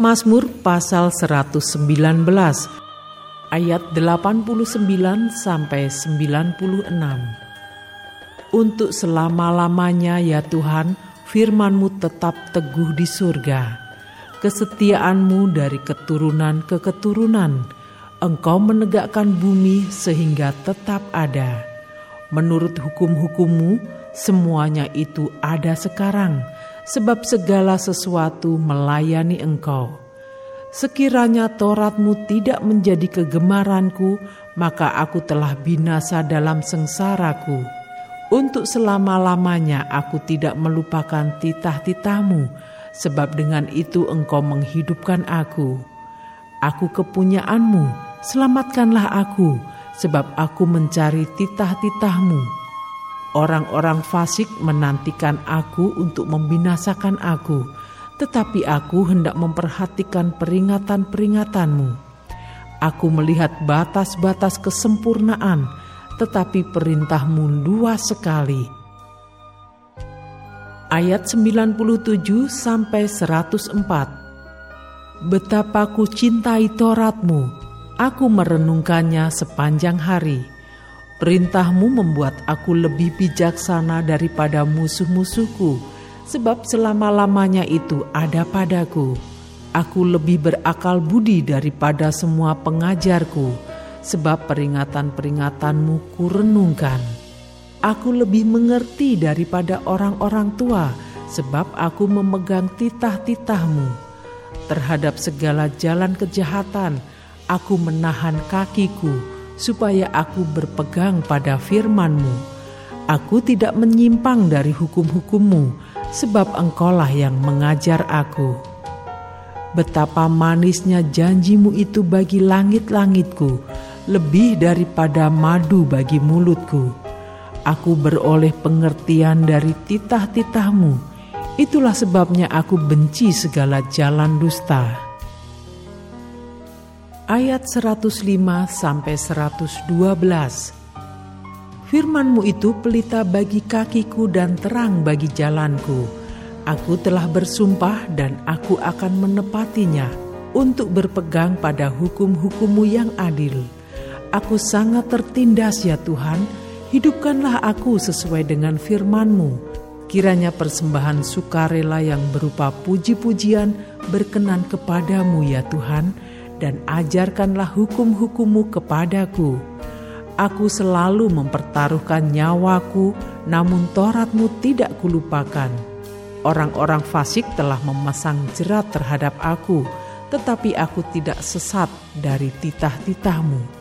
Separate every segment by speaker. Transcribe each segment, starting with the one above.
Speaker 1: Mazmur pasal 119 ayat 89 sampai 96. Untuk selama-lamanya ya Tuhan, firman-Mu tetap teguh di surga. Kesetiaan-Mu dari keturunan ke keturunan, Engkau menegakkan bumi sehingga tetap ada. Menurut hukum-hukum-Mu, semuanya itu ada sekarang, sebab segala sesuatu melayani engkau. Sekiranya Toratmu tidak menjadi kegemaranku, maka aku telah binasa dalam sengsaraku. Untuk selama-lamanya aku tidak melupakan titah-titahmu, sebab dengan itu engkau menghidupkan aku. Aku kepunyaanmu, selamatkanlah aku, sebab aku mencari titah-titahmu. Orang-orang fasik menantikan aku untuk membinasakan aku, tetapi aku hendak memperhatikan peringatan-peringatanmu. Aku melihat batas-batas kesempurnaan, tetapi perintahmu luas sekali. Ayat 97 sampai 104. Betapa ku cintai Toratmu, aku merenungkannya sepanjang hari Perintahmu membuat aku lebih bijaksana daripada musuh-musuhku, sebab selama-lamanya itu ada padaku. Aku lebih berakal budi daripada semua pengajarku, sebab peringatan-peringatanmu kurenungkan. Aku lebih mengerti daripada orang-orang tua, sebab aku memegang titah-titahmu. Terhadap segala jalan kejahatan, aku menahan kakiku supaya aku berpegang pada firman-Mu. Aku tidak menyimpang dari hukum-hukum-Mu, sebab Engkaulah yang mengajar aku. Betapa manisnya janjimu itu bagi langit-langitku, lebih daripada madu bagi mulutku. Aku beroleh pengertian dari titah-titahmu, itulah sebabnya aku benci segala jalan dusta ayat 105 sampai 112. Firmanmu itu pelita bagi kakiku dan terang bagi jalanku. Aku telah bersumpah dan aku akan menepatinya untuk berpegang pada hukum-hukummu yang adil. Aku sangat tertindas ya Tuhan, hidupkanlah aku sesuai dengan firmanmu. Kiranya persembahan sukarela yang berupa puji-pujian berkenan kepadamu ya Tuhan, dan ajarkanlah hukum-hukummu kepadaku. Aku selalu mempertaruhkan nyawaku, namun Toratmu tidak kulupakan. Orang-orang fasik telah memasang jerat terhadap aku, tetapi aku tidak sesat dari titah-titahmu.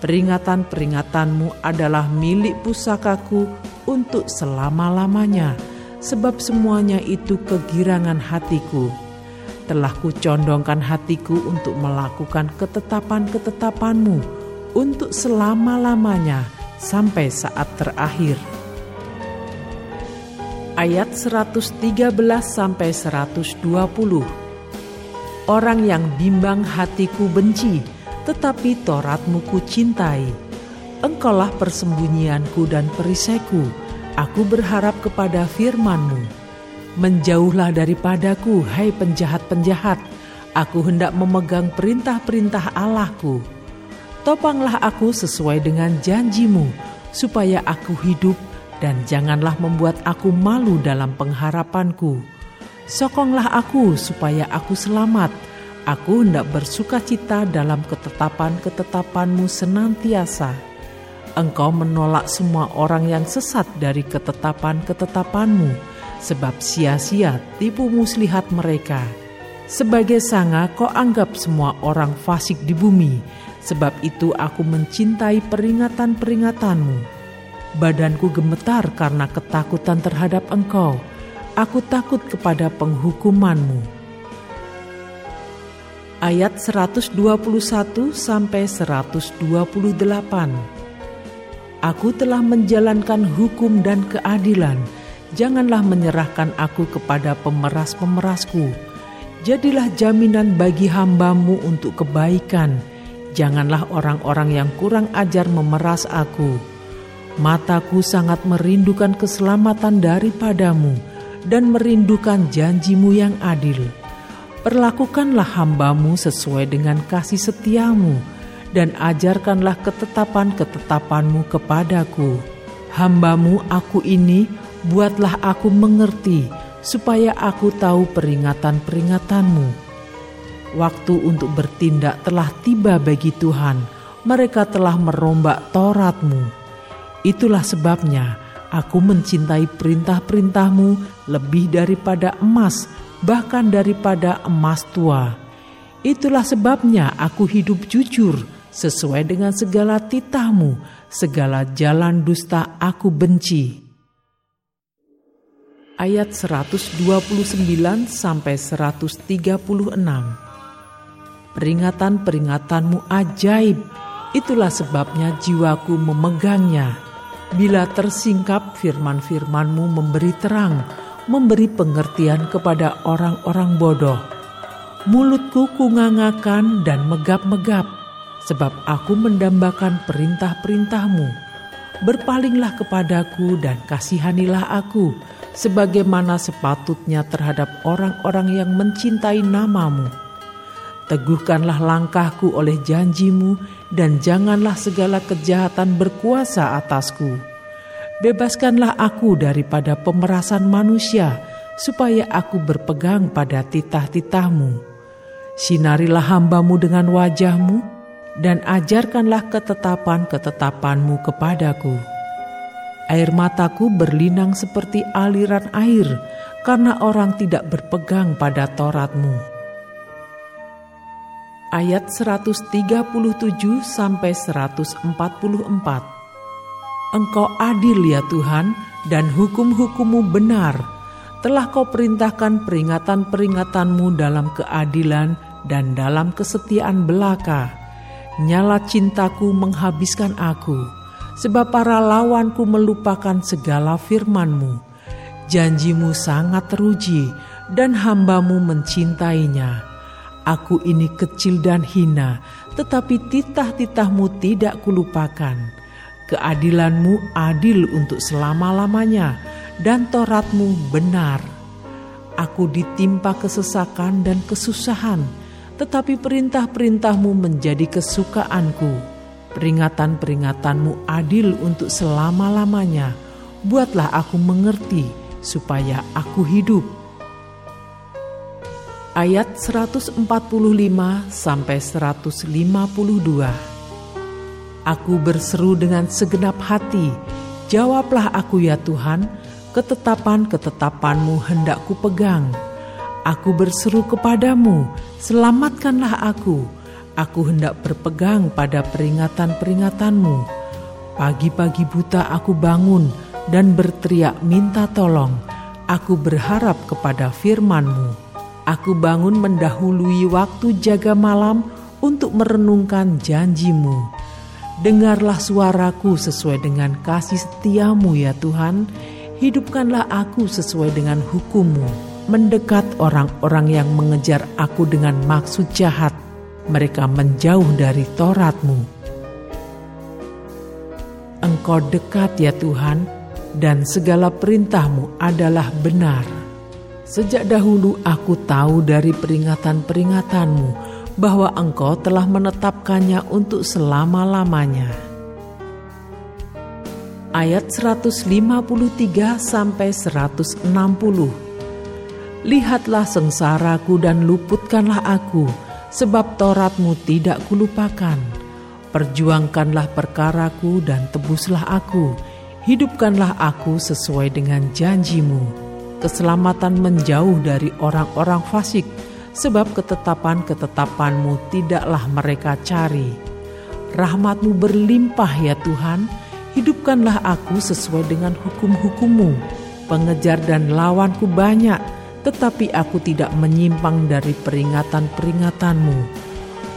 Speaker 1: Peringatan-peringatanmu adalah milik pusakaku untuk selama-lamanya, sebab semuanya itu kegirangan hatiku telah kucondongkan hatiku untuk melakukan ketetapan-ketetapanmu untuk selama-lamanya sampai saat terakhir. Ayat 113 sampai 120. Orang yang bimbang hatiku benci, tetapi Toratmu ku cintai. Engkaulah persembunyianku dan perisaiku. Aku berharap kepada firmanmu. Menjauhlah daripadaku, hai penjahat-penjahat. Aku hendak memegang perintah-perintah Allahku. Topanglah aku sesuai dengan janjimu, supaya aku hidup dan janganlah membuat aku malu dalam pengharapanku. Sokonglah aku supaya aku selamat. Aku hendak bersuka cita dalam ketetapan-ketetapanmu senantiasa. Engkau menolak semua orang yang sesat dari ketetapan-ketetapanmu sebab sia-sia tipu muslihat mereka. Sebagai sanga kau anggap semua orang fasik di bumi, sebab itu aku mencintai peringatan-peringatanmu. Badanku gemetar karena ketakutan terhadap engkau, aku takut kepada penghukumanmu. ayat 121 sampai 128. Aku telah menjalankan hukum dan keadilan. Janganlah menyerahkan aku kepada pemeras-pemerasku. Jadilah jaminan bagi hambamu untuk kebaikan. Janganlah orang-orang yang kurang ajar memeras aku. Mataku sangat merindukan keselamatan daripadamu dan merindukan janjimu yang adil Perlakukanlah hambamu sesuai dengan kasih setiamu, dan ajarkanlah ketetapan-ketetapanmu kepadaku. Hambamu aku ini, buatlah aku mengerti, supaya aku tahu peringatan-peringatanmu. Waktu untuk bertindak telah tiba bagi Tuhan, mereka telah merombak Tauratmu. Itulah sebabnya aku mencintai perintah-perintahmu lebih daripada emas, bahkan daripada emas tua. Itulah sebabnya aku hidup jujur sesuai dengan segala titahmu, segala jalan dusta aku benci. Ayat 129 sampai 136. Peringatan-peringatanmu ajaib, itulah sebabnya jiwaku memegangnya. Bila tersingkap firman-firmanmu memberi terang, memberi pengertian kepada orang-orang bodoh. Mulutku kungangakan dan megap-megap, sebab aku mendambakan perintah-perintahmu. Berpalinglah kepadaku dan kasihanilah aku, sebagaimana sepatutnya terhadap orang-orang yang mencintai namamu. Teguhkanlah langkahku oleh janjimu, dan janganlah segala kejahatan berkuasa atasku Bebaskanlah aku daripada pemerasan manusia, supaya aku berpegang pada titah-titahmu. Sinarilah hambamu dengan wajahmu, dan ajarkanlah ketetapan-ketetapanmu kepadaku. Air mataku berlinang seperti aliran air, karena orang tidak berpegang pada Tauratmu. Ayat 137 sampai 144 Engkau adil ya Tuhan, dan hukum-hukummu benar. Telah kau perintahkan peringatan-peringatanmu dalam keadilan dan dalam kesetiaan belaka. Nyala cintaku menghabiskan aku, sebab para lawanku melupakan segala firmanmu. Janjimu sangat teruji, dan hambamu mencintainya. Aku ini kecil dan hina, tetapi titah-titahmu tidak kulupakan Keadilanmu adil untuk selama-lamanya, dan Toratmu benar. Aku ditimpa kesesakan dan kesusahan, tetapi perintah-perintahmu menjadi kesukaanku. Peringatan-peringatanmu adil untuk selama-lamanya. Buatlah aku mengerti, supaya aku hidup. Ayat 145 sampai 152 Aku berseru dengan segenap hati, jawablah aku ya Tuhan, ketetapan-ketetapanmu hendak ku pegang. Aku berseru kepadamu, selamatkanlah aku. Aku hendak berpegang pada peringatan-peringatanmu. Pagi-pagi buta aku bangun dan berteriak minta tolong. Aku berharap kepada firmanmu. Aku bangun mendahului waktu jaga malam untuk merenungkan janjimu. Dengarlah suaraku sesuai dengan kasih setiamu ya Tuhan. Hidupkanlah aku sesuai dengan hukummu. Mendekat orang-orang yang mengejar aku dengan maksud jahat. Mereka menjauh dari Toratmu. Engkau dekat ya Tuhan, dan segala perintahmu adalah benar. Sejak dahulu aku tahu dari peringatan-peringatanmu bahwa Engkau telah menetapkannya untuk selama-lamanya. Ayat 153 sampai 160. Lihatlah sengsaraku dan luputkanlah aku, sebab Tauratmu tidak kulupakan. Perjuangkanlah perkaraku dan tebuslah aku. Hidupkanlah aku sesuai dengan janjimu. Keselamatan menjauh dari orang-orang fasik, sebab ketetapan-ketetapanmu tidaklah mereka cari. Rahmatmu berlimpah ya Tuhan, hidupkanlah aku sesuai dengan hukum-hukummu. Pengejar dan lawanku banyak, tetapi aku tidak menyimpang dari peringatan-peringatanmu.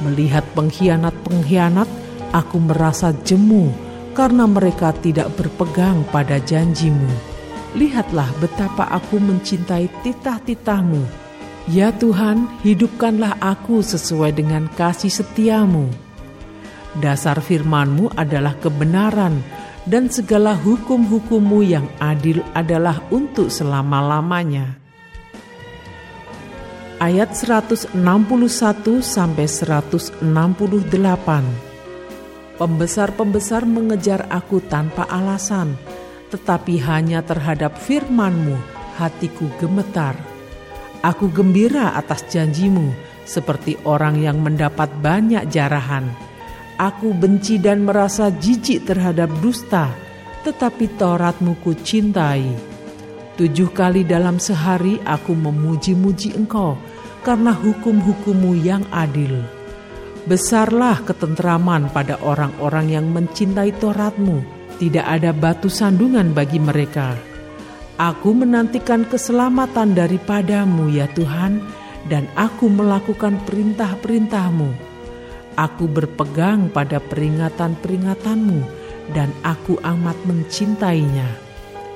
Speaker 1: Melihat pengkhianat-pengkhianat, aku merasa jemu karena mereka tidak berpegang pada janjimu. Lihatlah betapa aku mencintai titah-titahmu. Ya Tuhan, hidupkanlah aku sesuai dengan kasih setiamu. Dasar firmanmu adalah kebenaran, dan segala hukum-hukummu yang adil adalah untuk selama-lamanya. Ayat 161 sampai 168 Pembesar-pembesar mengejar aku tanpa alasan, tetapi hanya terhadap firman-Mu hatiku gemetar. Aku gembira atas janjimu, seperti orang yang mendapat banyak jarahan. Aku benci dan merasa jijik terhadap dusta, tetapi Tauratmu ku cintai. Tujuh kali dalam sehari aku memuji-muji engkau, karena hukum-hukummu yang adil. Besarlah ketentraman pada orang-orang yang mencintai Toratmu. Tidak ada batu sandungan bagi mereka. Aku menantikan keselamatan daripadamu ya Tuhan, dan aku melakukan perintah-perintahmu. Aku berpegang pada peringatan-peringatanmu, dan aku amat mencintainya.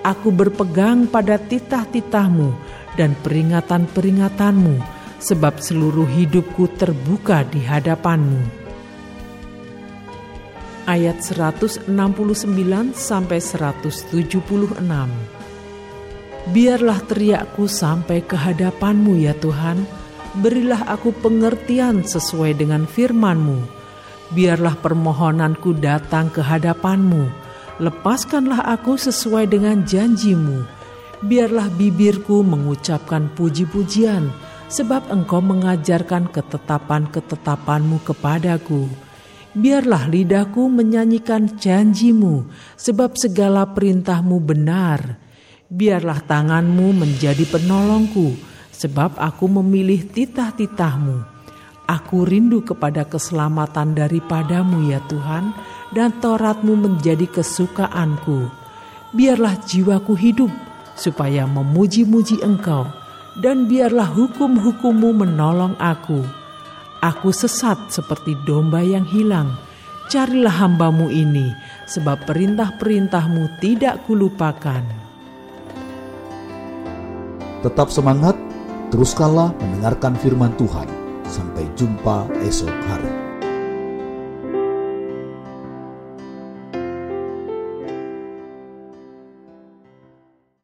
Speaker 1: Aku berpegang pada titah-titahmu dan peringatan-peringatanmu, sebab seluruh hidupku terbuka di hadapanmu. Ayat 169 sampai 176. Biarlah teriakku sampai ke hadapanmu ya Tuhan, berilah aku pengertian sesuai dengan firmanmu. Biarlah permohonanku datang ke hadapanmu, lepaskanlah aku sesuai dengan janjimu. Biarlah bibirku mengucapkan puji-pujian, sebab engkau mengajarkan ketetapan-ketetapanmu kepadaku. Biarlah lidahku menyanyikan janjimu, sebab segala perintahmu benar. Biarlah tanganmu menjadi penolongku, sebab aku memilih titah-titahmu. Aku rindu kepada keselamatan daripadamu ya Tuhan, dan Tauratmu menjadi kesukaanku. Biarlah jiwaku hidup, supaya memuji-muji engkau dan biarlah hukum-hukummu menolong aku. Aku sesat seperti domba yang hilang. Carilah hambamu ini, sebab perintah-perintahmu tidak kulupakan.
Speaker 2: Tetap semangat, teruskanlah mendengarkan firman Tuhan. Sampai jumpa esok hari.